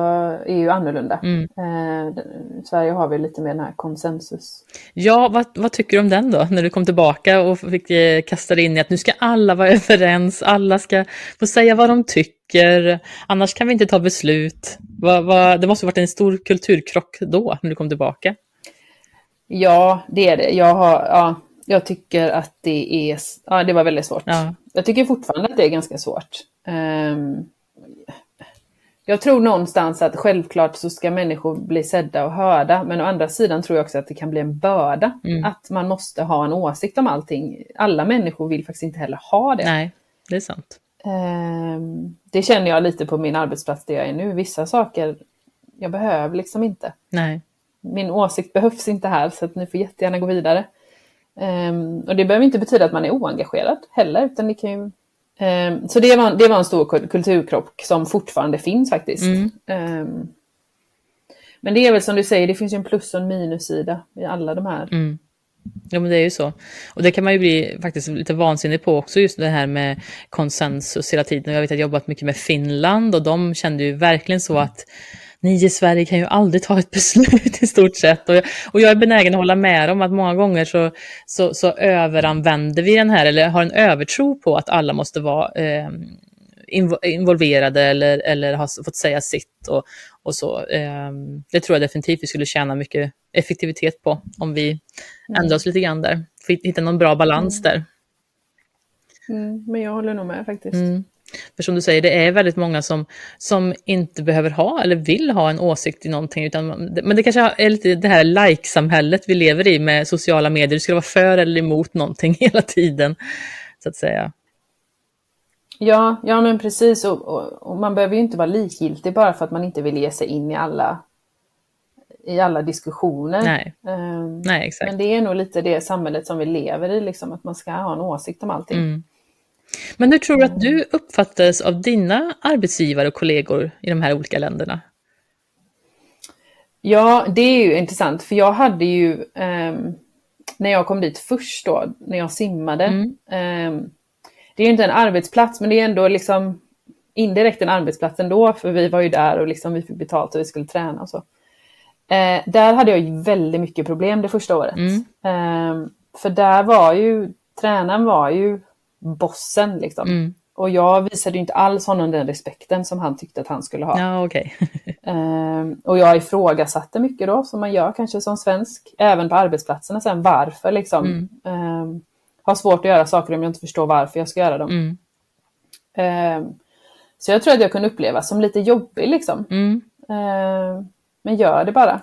S2: är ju annorlunda.
S1: Mm.
S2: Eh, Sverige har vi lite mer den här konsensus.
S1: Ja, vad, vad tycker du om den då? När du kom tillbaka och fick eh, kasta dig in i att nu ska alla vara överens, alla ska få säga vad de tycker, annars kan vi inte ta beslut. Vad, vad, det måste ha varit en stor kulturkrock då, när du kom tillbaka.
S2: Ja, det är det. Jag, har, ja, jag tycker att det är... Ja, det var väldigt svårt.
S1: Ja.
S2: Jag tycker fortfarande att det är ganska svårt. Ehm, jag tror någonstans att självklart så ska människor bli sedda och hörda, men å andra sidan tror jag också att det kan bli en börda.
S1: Mm.
S2: Att man måste ha en åsikt om allting. Alla människor vill faktiskt inte heller ha det.
S1: Nej, det är sant.
S2: Ehm, det känner jag lite på min arbetsplats där jag är nu. Vissa saker, jag behöver liksom inte.
S1: Nej.
S2: Min åsikt behövs inte här, så att ni får jättegärna gå vidare. Ehm, och det behöver inte betyda att man är oengagerad heller, utan det kan ju så det var, det var en stor kul- kulturkrock som fortfarande finns faktiskt.
S1: Mm.
S2: Ehm, men det är väl som du säger, det finns ju en plus och en minussida i alla de här.
S1: Mm. Ja, men det är ju så. Och det kan man ju bli faktiskt lite vansinnig på också, just det här med konsensus hela tiden. Jag vet att jag har jobbat mycket med Finland och de kände ju verkligen så att ni i Sverige kan ju aldrig ta ett beslut i stort sett. Och jag, och jag är benägen att hålla med om att många gånger så, så, så överanvänder vi den här, eller har en övertro på att alla måste vara eh, invo- involverade eller, eller har fått säga sitt. Och, och så. Eh, det tror jag definitivt vi skulle tjäna mycket effektivitet på om vi ändrar oss lite grann där. Hitta någon bra balans där.
S2: Mm, men jag håller nog med faktiskt.
S1: Mm. För som du säger, det är väldigt många som, som inte behöver ha eller vill ha en åsikt i någonting. Utan, men det kanske är lite det här like-samhället vi lever i med sociala medier. Du ska vara för eller emot någonting hela tiden, så att säga.
S2: Ja, ja men precis. Och, och, och man behöver ju inte vara likgiltig bara för att man inte vill ge sig in i alla, i alla diskussioner.
S1: Nej,
S2: Ehm,
S1: nej exakt.
S2: men det är nog lite det samhället som vi lever i, liksom, att man ska ha en åsikt om allting.
S1: Mm. Men hur tror du att du uppfattades av dina arbetsgivare och kollegor i de här olika länderna?
S2: Ja, det är ju intressant, för jag hade ju, ehm, när jag kom dit först då, när jag simmade,
S1: Mm.
S2: ehm, det är ju inte en arbetsplats, men det är ändå liksom indirekt en arbetsplats ändå, för vi var ju där och liksom vi fick betalt och vi skulle träna och så. Eh, där hade jag ju väldigt mycket problem det första året.
S1: Mm.
S2: Ehm, för där var ju, tränaren var ju bossen liksom.
S1: Mm.
S2: Och jag visade ju inte alls honom den respekten som han tyckte att han skulle ha.
S1: Ja, okej.
S2: Ehm, och jag ifrågasatte mycket då, som man gör kanske som svensk, även på arbetsplatserna sen, varför liksom.
S1: Mm.
S2: Ehm, har svårt att göra saker om jag inte förstår varför jag ska göra dem.
S1: Mm.
S2: Ehm, så jag tror att jag kunde uppleva som lite jobbig liksom.
S1: Mm.
S2: Ehm, men gör det bara.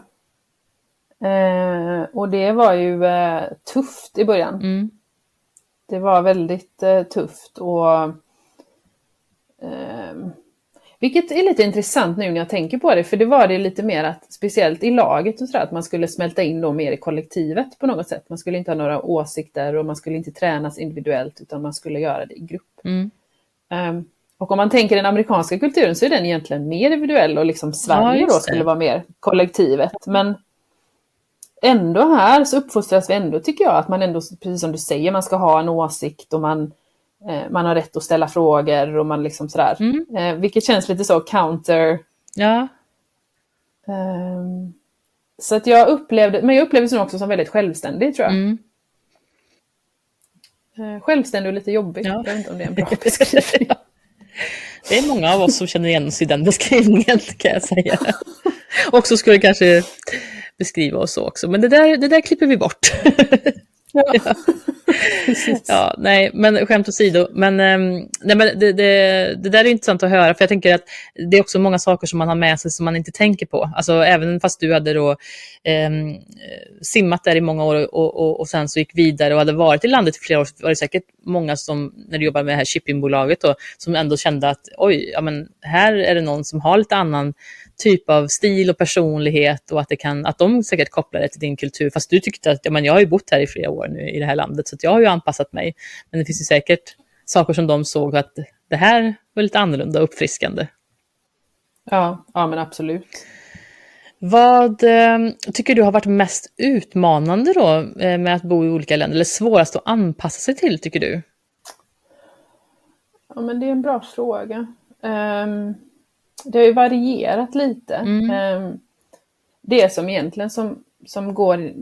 S2: Ehm, och det var ju eh, tufft i början. Det var väldigt eh, tufft och ehm, vilket är lite intressant nu när jag tänker på det, för det var det lite mer att, speciellt i laget och sådär, att man skulle smälta in då mer i kollektivet på något sätt. Man skulle inte ha några åsikter och man skulle inte tränas individuellt, utan man skulle göra det i grupp.
S1: Mm.
S2: Ehm, och om man tänker den amerikanska kulturen så är den egentligen mer individuell och liksom Sverige
S1: just
S2: då skulle vara mer kollektivet. Men ändå här så uppfostras vi ändå, tycker jag, att man ändå, precis som du säger, man ska ha en åsikt och man, eh, man har rätt att ställa frågor och man liksom sådär.
S1: Mm.
S2: Eh, vilket känns lite så counter.
S1: Ja,
S2: ehm, så att jag upplevde, men jag upplevde det också som väldigt självständig tror jag.
S1: mm.
S2: Eh, självständig och lite jobbig.
S1: Ja.
S2: Jag vet inte om det är en bra beskrivning.
S1: Det är många av oss som känner igen oss i den beskrivningen kan jag säga. Och så skulle kanske beskriva oss så också, men det där, det där klipper vi bort.
S2: Ja.
S1: Ja, nej, men skämt åsido. Men, ehm, nej, men det, det, det där är intressant att höra, för jag tänker att det är också många saker som man har med sig som man inte tänker på. Alltså även fast du hade då ehm, simmat där i många år och, och, och sen så gick vidare och hade varit i landet i flera år, så var det säkert många som, när du jobbade med det här shippingbolaget, då, som ändå kände att oj, ja, men här är det någon som har lite annan typ av stil och personlighet och att, det kan, att de säkert kopplar det till din kultur. Fast du tyckte att ja, men jag har ju bott här i flera år nu i det här landet så jag har ju anpassat mig. Men det finns ju säkert saker som de såg att det här var lite annorlunda och uppfriskande.
S2: Ja, ja, men absolut.
S1: Vad eh, tycker du har varit mest utmanande då eh, med att bo i olika länder? Eller svårast att anpassa sig till tycker du?
S2: Ja, men det är en bra fråga. Ehm, det har ju varierat lite.
S1: Mm.
S2: Ehm, det som egentligen som, som går,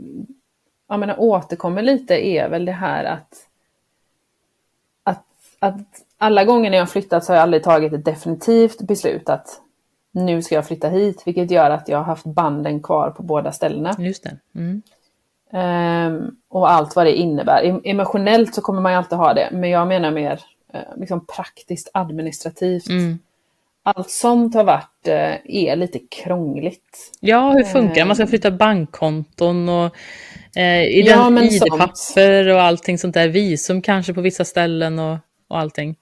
S2: jag menar, återkommer lite är väl det här att, att, att alla gånger när jag har flyttat så har jag aldrig tagit ett definitivt beslut att nu ska jag flytta hit, vilket gör att jag har haft banden kvar på båda ställena.
S1: Just det. Mm.
S2: Ehm, och allt vad det innebär. Em- Emotionellt så kommer man ju alltid ha det, men jag menar mer eh, liksom praktiskt administrativt.
S1: Mm.
S2: Allt sånt har varit, eh, är lite krångligt.
S1: Ja, hur funkar det? Man ska flytta bankkonton och eh,
S2: Ja,
S1: ID-papper och allting sånt där. Visum kanske på vissa ställen och, och allting.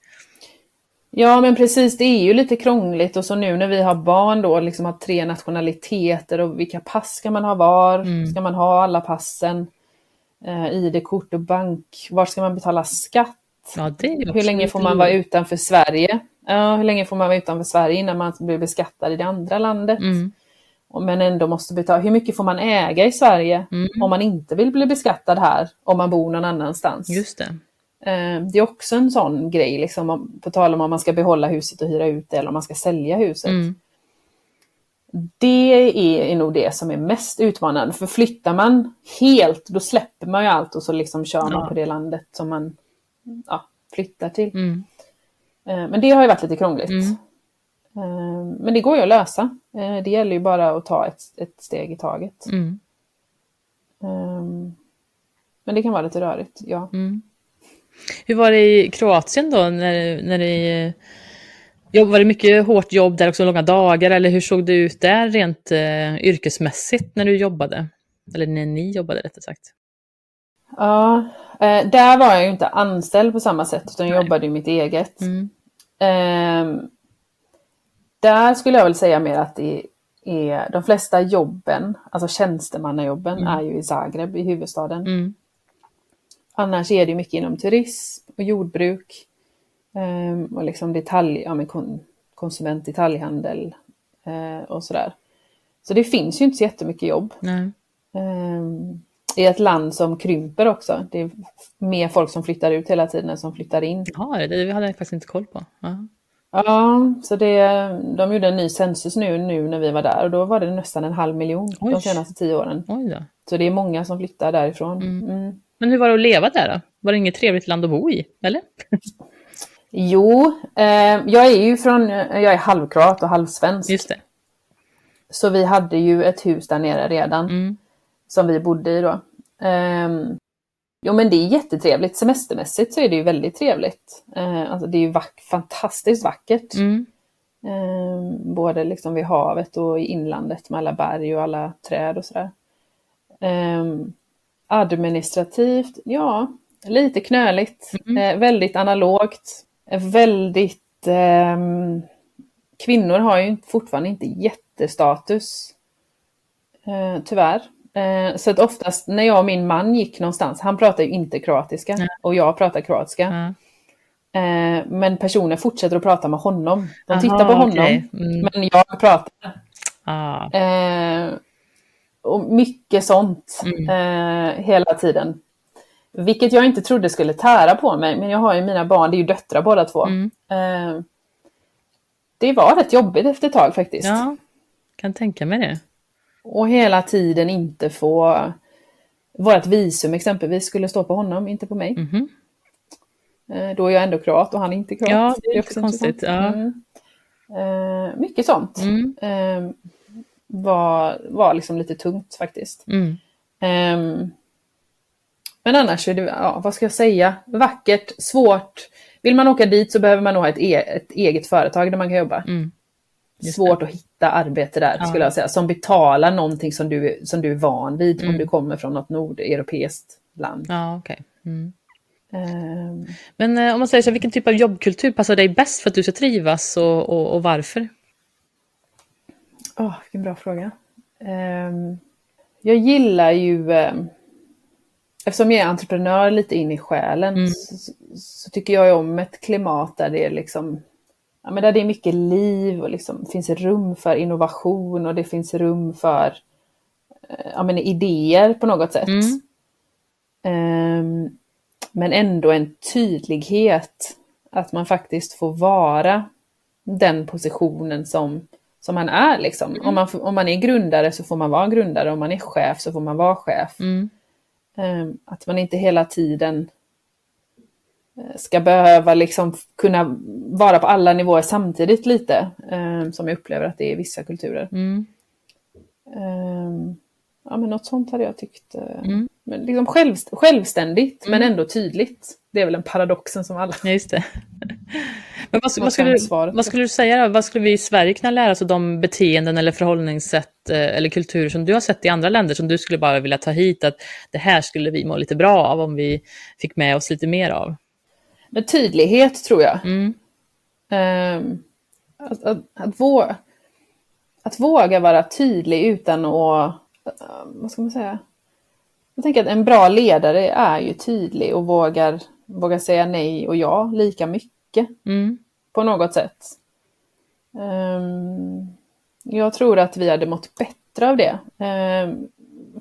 S2: Ja, men precis, det är ju lite krångligt och så nu när vi har barn då, liksom har tre nationaliteter och vilka pass ska man ha var?
S1: Mm.
S2: Ska man ha alla passen? Eh, ID-kort och bank, var ska man betala skatt?
S1: Ja,
S2: Hur länge får man vara utanför Sverige? Ja, hur länge får man vara utanför Sverige innan man blir beskattad i det andra landet?
S1: Mm.
S2: Men ändå måste betala. Hur mycket får man äga i Sverige
S1: Mm.
S2: om man inte vill bli beskattad här, om man bor någon annanstans?
S1: Just det.
S2: Eh, Det är också en sån grej, liksom, om- på tal om om man ska behålla huset och hyra ut det eller om man ska sälja huset.
S1: Mm.
S2: Det är nog det som är mest utmanande. För flyttar man helt, då släpper man ju allt och så liksom kör man
S1: Ja.
S2: på det landet som man ja, flyttar till.
S1: Mm.
S2: Eh, Men det har ju varit lite krångligt.
S1: Mm.
S2: Eh, Men det går ju att lösa. Eh, Det gäller ju bara att ta ett, ett steg i taget.
S1: Mm.
S2: Men det kan vara lite rörigt, ja.
S1: Mm. Hur var det i Kroatien då? När, när det, var det mycket hårt jobb där också, långa dagar? Eller hur såg det ut där rent eh, yrkesmässigt när du jobbade? Eller när ni jobbade rättare sagt.
S2: Ja, eh, där var jag ju inte anställd på samma sätt utan jag
S1: Nej.
S2: jobbade ju mitt eget.
S1: Mm.
S2: Ehm, där skulle jag väl säga mer att det är de flesta jobben, alltså tjänstemannajobben,
S1: Mm.
S2: är ju i Zagreb, i huvudstaden.
S1: Mm.
S2: Annars är det mycket inom turism och jordbruk ehm, och liksom detalj, ja, men kon, konsument, detaljhandel eh, och sådär. Så det finns ju inte så jättemycket jobb.
S1: Nej.
S2: Ehm, I ett land som krymper också. Det är mer folk som flyttar ut hela tiden än som flyttar in.
S1: Ja, det hade jag faktiskt inte koll på. Ja.
S2: Ja, så det, de gjorde en ny census nu, nu när vi var där och då var det nästan en halv miljon
S1: Oj.
S2: de senaste tio åren. Så det är många som flyttar därifrån.
S1: Mm.
S2: Mm.
S1: Men hur var det att leva där då? Var det inget trevligt land att bo i? Eller?
S2: Jo, eh, jag är ju från, jag är halvkroat och halvsvensk.
S1: Just det.
S2: Så vi hade ju ett hus där nere redan
S1: Mm.
S2: som vi bodde i då. Ehm, jo men det är jättetrevligt. Semestermässigt så är det ju väldigt trevligt. Eh, alltså det är ju vack- fantastiskt vackert.
S1: Mm.
S2: Ehm, både liksom vid havet och i inlandet med alla berg och alla träd och sådär. Ehm, administrativt, ja, lite knöligt.
S1: Mm.
S2: Eh, väldigt analogt. Eh, väldigt... kvinnor har ju fortfarande inte jättestatus. Eh, tyvärr. Eh, så att oftast när jag och min man gick någonstans, han pratar ju inte kroatiska
S1: Nej.
S2: och jag pratar kroatiska.
S1: Ja.
S2: Eh, men personer fortsätter att prata med honom. De
S1: Aha,
S2: tittar på honom,
S1: okej. Mm.
S2: men jag pratar.
S1: Ah.
S2: Eh, och mycket sånt
S1: Mm.
S2: hela tiden. Vilket jag inte trodde skulle tära på mig, men jag har ju mina barn, det är ju döttrar båda två.
S1: Mm.
S2: Det var rätt jobbigt efter ett tag faktiskt.
S1: Ja, kan tänka mig det.
S2: Och hela tiden inte få... Vårt visum exempelvis skulle stå på honom, inte på mig.
S1: Mhm.
S2: Eh, Då är jag ändå kroat och han är inte kroat.
S1: Ja, det är
S2: också
S1: lite konstigt,
S2: intressant.
S1: ja.
S2: Mm. Eh, mycket sånt
S1: Mm.
S2: eh, var, var liksom lite tungt faktiskt.
S1: Mm.
S2: Ehm, men annars är det, ja, vad ska jag säga, vackert, svårt. Vill man åka dit så behöver man nog ha ett, e ett eget företag där man kan jobba.
S1: Mm. Just
S2: Svårt att hitta arbete där
S1: Ja.
S2: skulle jag säga, som betalar någonting som du, som du är van vid
S1: Mm.
S2: om du kommer från något nordeuropeiskt land.
S1: Ja, okej. Mm.
S2: Ehm,
S1: Men eh, om man säger så, vilken typ av jobbkultur passar dig bäst för att du ska trivas och, och, och varför?
S2: Åh, vilken bra fråga. Ehm, jag gillar ju, ehm, eftersom jag är entreprenör lite in i själen,
S1: Mm.
S2: så, så tycker jag om ett klimat där det är liksom, ja, men där det är mycket liv och liksom finns rum för innovation och det finns rum för eh, ja, men idéer på något sätt.
S1: Mm.
S2: Ehm, men ändå en tydlighet att man faktiskt får vara den positionen som, som man är. Liksom. Om, man, om man är grundare så får man vara grundare, om man är chef så får man vara chef.
S1: Mm.
S2: Ehm, att man inte hela tiden ska behöva liksom kunna vara på alla nivåer samtidigt lite, ehm, som jag upplever att det är i vissa kulturer.
S1: Mm.
S2: Ehm, ja, men något sånt hade jag tyckt. eh,
S1: Mm.
S2: men liksom själv, självständigt men ändå tydligt. Det är väl en paradoxen som alla...
S1: Just det. Men vad, vad, skulle, vad skulle du säga då? Vad skulle vi i Sverige kunna lära oss av de beteenden eller förhållningssätt eh, eller kulturer som du har sett i andra länder som du skulle bara vilja ta hit? Att det här skulle vi må lite bra av om vi fick med oss lite mer av.
S2: Men tydlighet tror jag. Mm. Um, att, att, att, våga, att våga vara tydlig utan att, uh, vad ska man säga? Jag tänker att en bra ledare är ju tydlig och vågar, vågar säga nej och ja lika mycket. Mm. På något sätt. Um, jag tror att vi hade mått bättre av det. Um,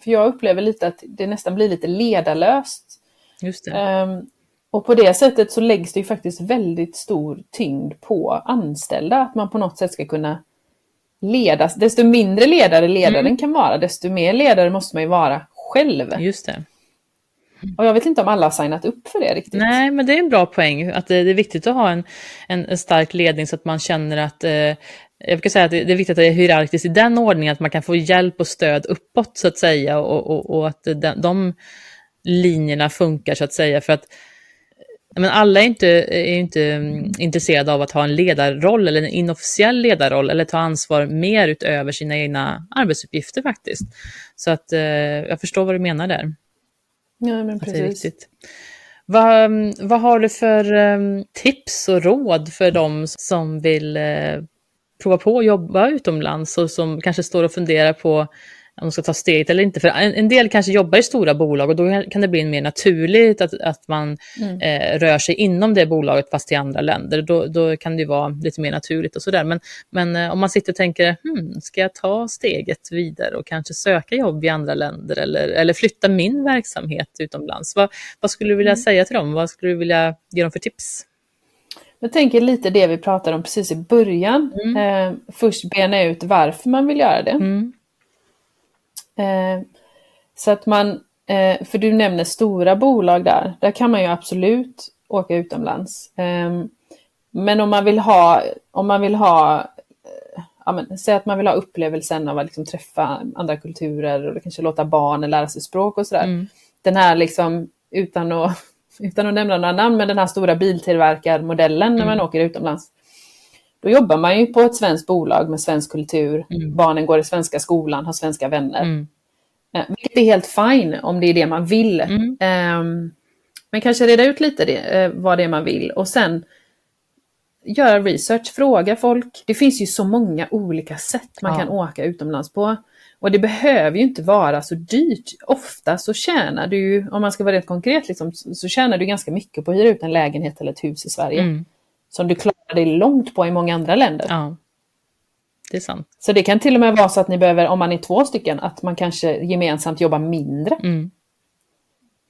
S2: för jag upplever lite att det nästan blir lite ledarlöst.
S1: Just det. Um,
S2: och på det sättet så läggs det ju faktiskt väldigt stor tyngd på anställda, att man på något sätt ska kunna ledas. Desto mindre ledare ledaren mm. kan vara, desto mer ledare måste man ju vara själv.
S1: Just det.
S2: Och jag vet inte om alla har signat upp för det riktigt.
S1: Nej, men det är en bra poäng. Att det, är viktigt att ha en, en, en stark ledning så att man känner att eh, jag brukar säga att det är viktigt att det är hierarkiskt i den ordningen, att man kan få hjälp och stöd uppåt så att säga och, och, och att de, de linjerna funkar så att säga. För att men alla är inte, är inte mm, intresserade av att ha en ledarroll eller en inofficiell ledarroll eller ta ansvar mer utöver sina egna arbetsuppgifter faktiskt. Så att eh, jag förstår vad du menar där.
S2: Ja, men precis.
S1: Vad, mm, vad har du för um, tips och råd för de som vill uh, prova på att jobba utomlands och som kanske står och funderar på om de ska ta steget eller inte. För en, en, del kanske jobbar i stora bolag och då kan det bli mer naturligt att, att man mm. eh, rör sig inom det bolaget fast i andra länder. Då, då kan det vara lite mer naturligt och sådär. Men, men eh, om man sitter och tänker, hmm, ska jag ta steget vidare och kanske söka jobb i andra länder eller, eller flytta min verksamhet utomlands? Vad, vad skulle du vilja mm. säga till dem? Vad skulle du vilja ge dem för tips?
S2: Jag tänker lite det vi pratade om precis i början. Mm. Eh, först bena ut varför man vill göra det. Mm. Eh, så att man, eh, för du nämner stora bolag där, där kan man ju absolut åka utomlands. Eh, men om man vill ha, om man vill ha eh, ja, men, säg att man vill ha upplevelsen av att liksom träffa andra kulturer och kanske låta barnen lära sig språk och sådär. Mm. Den här liksom, utan att, utan att nämna några namn, men den här stora biltillverkarmodellen när man mm. åker utomlands. Då jobbar man ju på ett svenskt bolag med svensk kultur. Mm. Barnen går i svenska skolan, har svenska vänner. Mm. Eh, vilket är helt fine om det är det man vill. Mm. Eh, men kanske reda ut lite det, eh, vad det är man vill och sen göra research, fråga folk. Det finns ju så många olika sätt man ja. kan åka utomlands på. Och det behöver ju inte vara så dyrt. Ofta så tjänar du, om man ska vara rätt konkret, liksom, så tjänar du ganska mycket på att hyra ut en lägenhet eller ett hus i Sverige. Mm. Som du klarar dig långt på i många andra länder.
S1: Ja. Det är sant.
S2: Så det kan till och med vara så att ni behöver, om man är två stycken, att man kanske gemensamt jobbar mindre. Mm.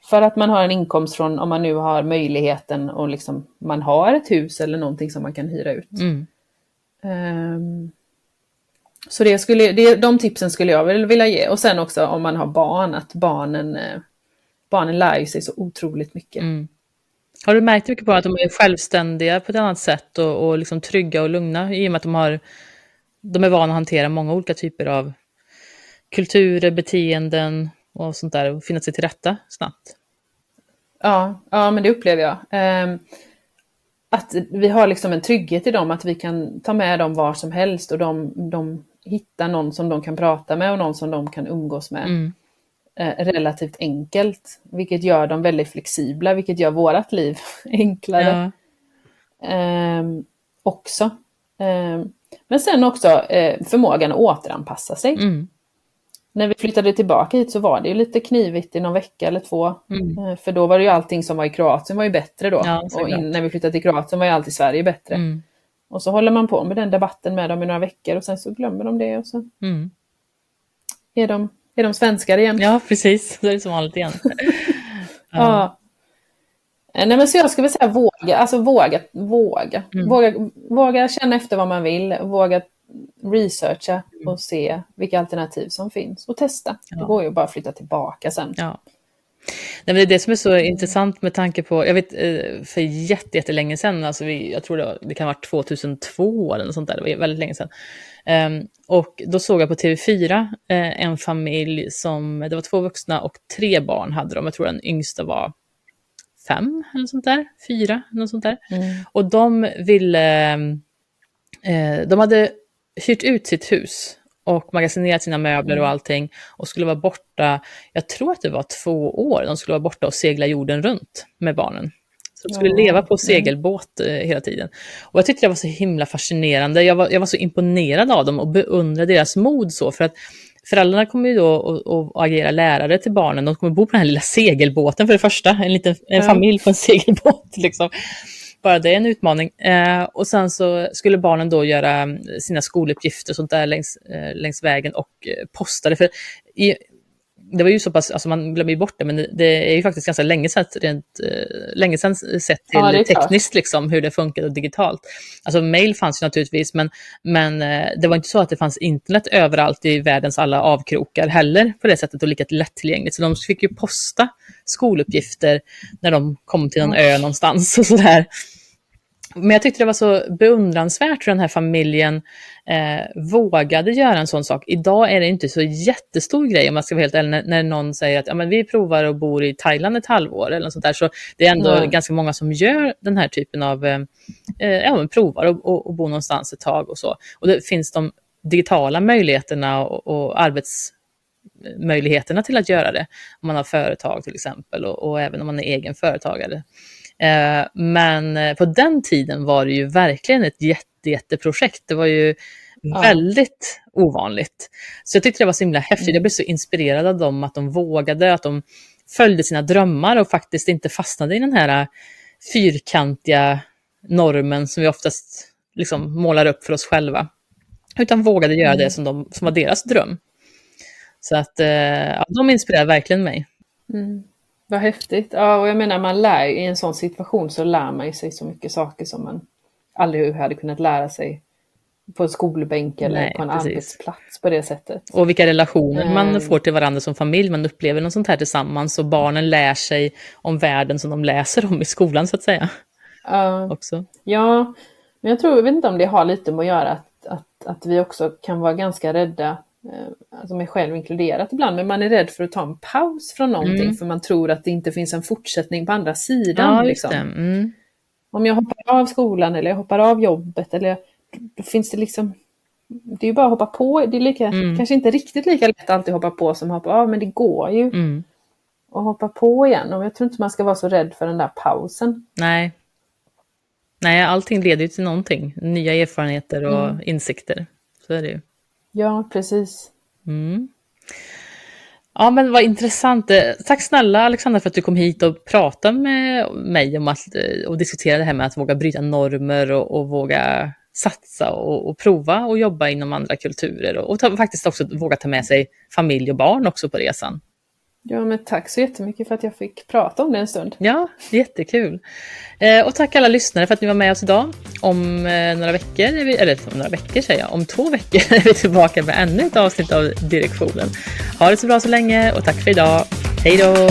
S2: För att man har en inkomst från, om man nu har möjligheten och liksom man har ett hus eller någonting som man kan hyra ut. Mm. Um, så det skulle, det, de tipsen skulle jag vilja ge. Och sen också om man har barn, att barnen, eh, barnen lär sig så otroligt mycket. Mm.
S1: Har du märkt mycket på att de är självständiga på ett annat sätt och, och liksom trygga och lugna i och med att de har de är vana att hantera många olika typer av kulturer, beteenden och sånt där och finna sig till rätta snabbt.
S2: Ja, ja men det upplever jag. Um, att vi har liksom en trygghet i dem, att vi kan ta med dem var som helst och de, de hittar någon som de kan prata med och någon som de kan umgås med. Mm. Uh, relativt enkelt, vilket gör dem väldigt flexibla, vilket gör vårat liv enklare. Ja. Um, också. Um, men sen också eh, förmågan att återanpassa sig. Mm. När vi flyttade tillbaka hit så var det ju lite knivigt i någon vecka eller två. Mm. Eh, för då var det ju allting som var i Kroatien var ju bättre då. Ja, och in, när vi flyttade till Kroatien var ju allt i Sverige bättre. Mm. Och så håller man på med den debatten med dem i några veckor och sen så glömmer de det och så mm. är, de, är de svenskar igen.
S1: Ja, precis. Det är som vanligt igen. ja.
S2: Eh, nej, men så jag skulle säga våga, alltså våga, våga. Mm. våga. Våga känna efter vad man vill, våga researcha och se vilka alternativ som finns och testa. Ja. Det går ju bara att flytta tillbaka sen.
S1: Ja. Nej, men det är det som är så intressant med tanke på, jag vet eh, för jättelänge sedan, alltså vi, jag tror det, det kan ha varit 2002 eller något sånt där, det var väldigt länge sedan. Um, och då såg jag på TV4 eh, en familj som, det var två vuxna och tre barn hade de, jag tror den yngsta var fem eller sånt där, fyra, något sånt där. Mm. Och de ville, eh, de hade hyrt ut sitt hus och magasinerat sina möbler och mm. allting och skulle vara borta, jag tror att det var två år, de skulle vara borta och segla jorden runt med barnen. Så de skulle leva på segelbåt eh, hela tiden. Och jag tyckte det var så himla fascinerande. Jag var, jag var så imponerad av dem och beundrade deras mod så, för att föräldrarna kommer ju då att agera lärare till barnen. De kommer bo på den här lilla segelbåten för det första, en liten en familj på en segelbåt. Liksom. Bara det är en utmaning. Eh, och sen så skulle barnen då göra mm, sina skoluppgifter och sånt där längs, eh, längs vägen och eh, posta det. För i, det var ju så pass, alltså man glömmer ju bort det, men det är ju faktiskt ganska länge sedan, rent, uh, länge sedan sett till ja, tekniskt liksom, hur det funkade digitalt. Alltså mail fanns ju naturligtvis, men, men uh, det var inte så att det fanns internet överallt i världens alla avkrokar heller på det sättet och lika lättillgängligt. Så de fick ju posta skoluppgifter när de kom till en ö någonstans och sådär. Men jag tyckte det var så beundransvärt hur den här familjen eh, vågade göra en sån sak. Idag är det inte så jättestor grej om man ska vara helt ärlig, när, när någon säger att ja, men vi provar och bor i Thailand ett halvår eller något sånt där. Så det är ändå mm. ganska många som gör den här typen av, eh, eh ja men provar och, och, och bor någonstans ett tag och så. Och det finns de digitala möjligheterna och, och arbetsmöjligheterna till att göra det. Om man har företag till exempel och, och även om man är egen företagare. Eh, men eh, på den tiden var det ju verkligen ett jätte, jätteprojekt. Det var ju ja. väldigt ovanligt. Så jag tyckte det var så himla häftigt. Jag blev så inspirerad av dem, att de vågade, att de följde sina drömmar och faktiskt inte fastnade i den här fyrkantiga normen som vi oftast liksom målar upp för oss själva. Utan vågade göra mm. det som, de, som var deras dröm. Så att eh, ja, de inspirerar verkligen mig.
S2: Mm. Vad häftigt. Ja, och jag menar man lär i en sån situation så lär man sig så mycket saker som man aldrig hade kunnat lära sig på en skolbänk eller Nej, på en precis. arbetsplats på det sättet.
S1: Och vilka relationer mm. man får till varandra som familj. Man upplever något sånt här tillsammans och barnen lär sig om världen som de läser om i skolan så att säga.
S2: Uh, också. Ja, men jag tror, jag vet inte om det har lite med att göra att, att, att vi också kan vara ganska rädda alltså mig själv inkluderat ibland, men man är rädd för att ta en paus från någonting mm. för man tror att det inte finns en fortsättning på andra sidan. Ja, liksom. mm. Om jag hoppar av skolan eller jag hoppar av jobbet eller då finns det liksom det är ju bara att hoppa på, det är lika, mm. kanske inte riktigt lika lätt alltid hoppa på som hoppa av, men det går ju. Mm. att hoppa på igen och jag tror inte man ska vara så rädd för den där pausen.
S1: Nej. Nej, allting leder ju till någonting, nya erfarenheter och mm. insikter. Så är det ju.
S2: Ja, precis.
S1: Mm. Ja, men vad intressant. Eh, tack snälla Alexandra för att du kom hit och pratade med mig om att eh, och diskuterade det här med att våga bryta normer och, och våga satsa och, och, prova och jobba inom andra kulturer och, och ta, faktiskt också våga ta med sig familj och barn också på resan.
S2: Ja, men tack så jättemycket för att jag fick prata om det en stund.
S1: Ja, jättekul. Eh, och tack alla lyssnare för att ni var med oss idag. Om eh, några veckor, eller om några veckor säger jag, om två veckor är vi tillbaka med ännu ett avsnitt av Direktionen. Ha det så bra så länge och tack för idag. Hej då!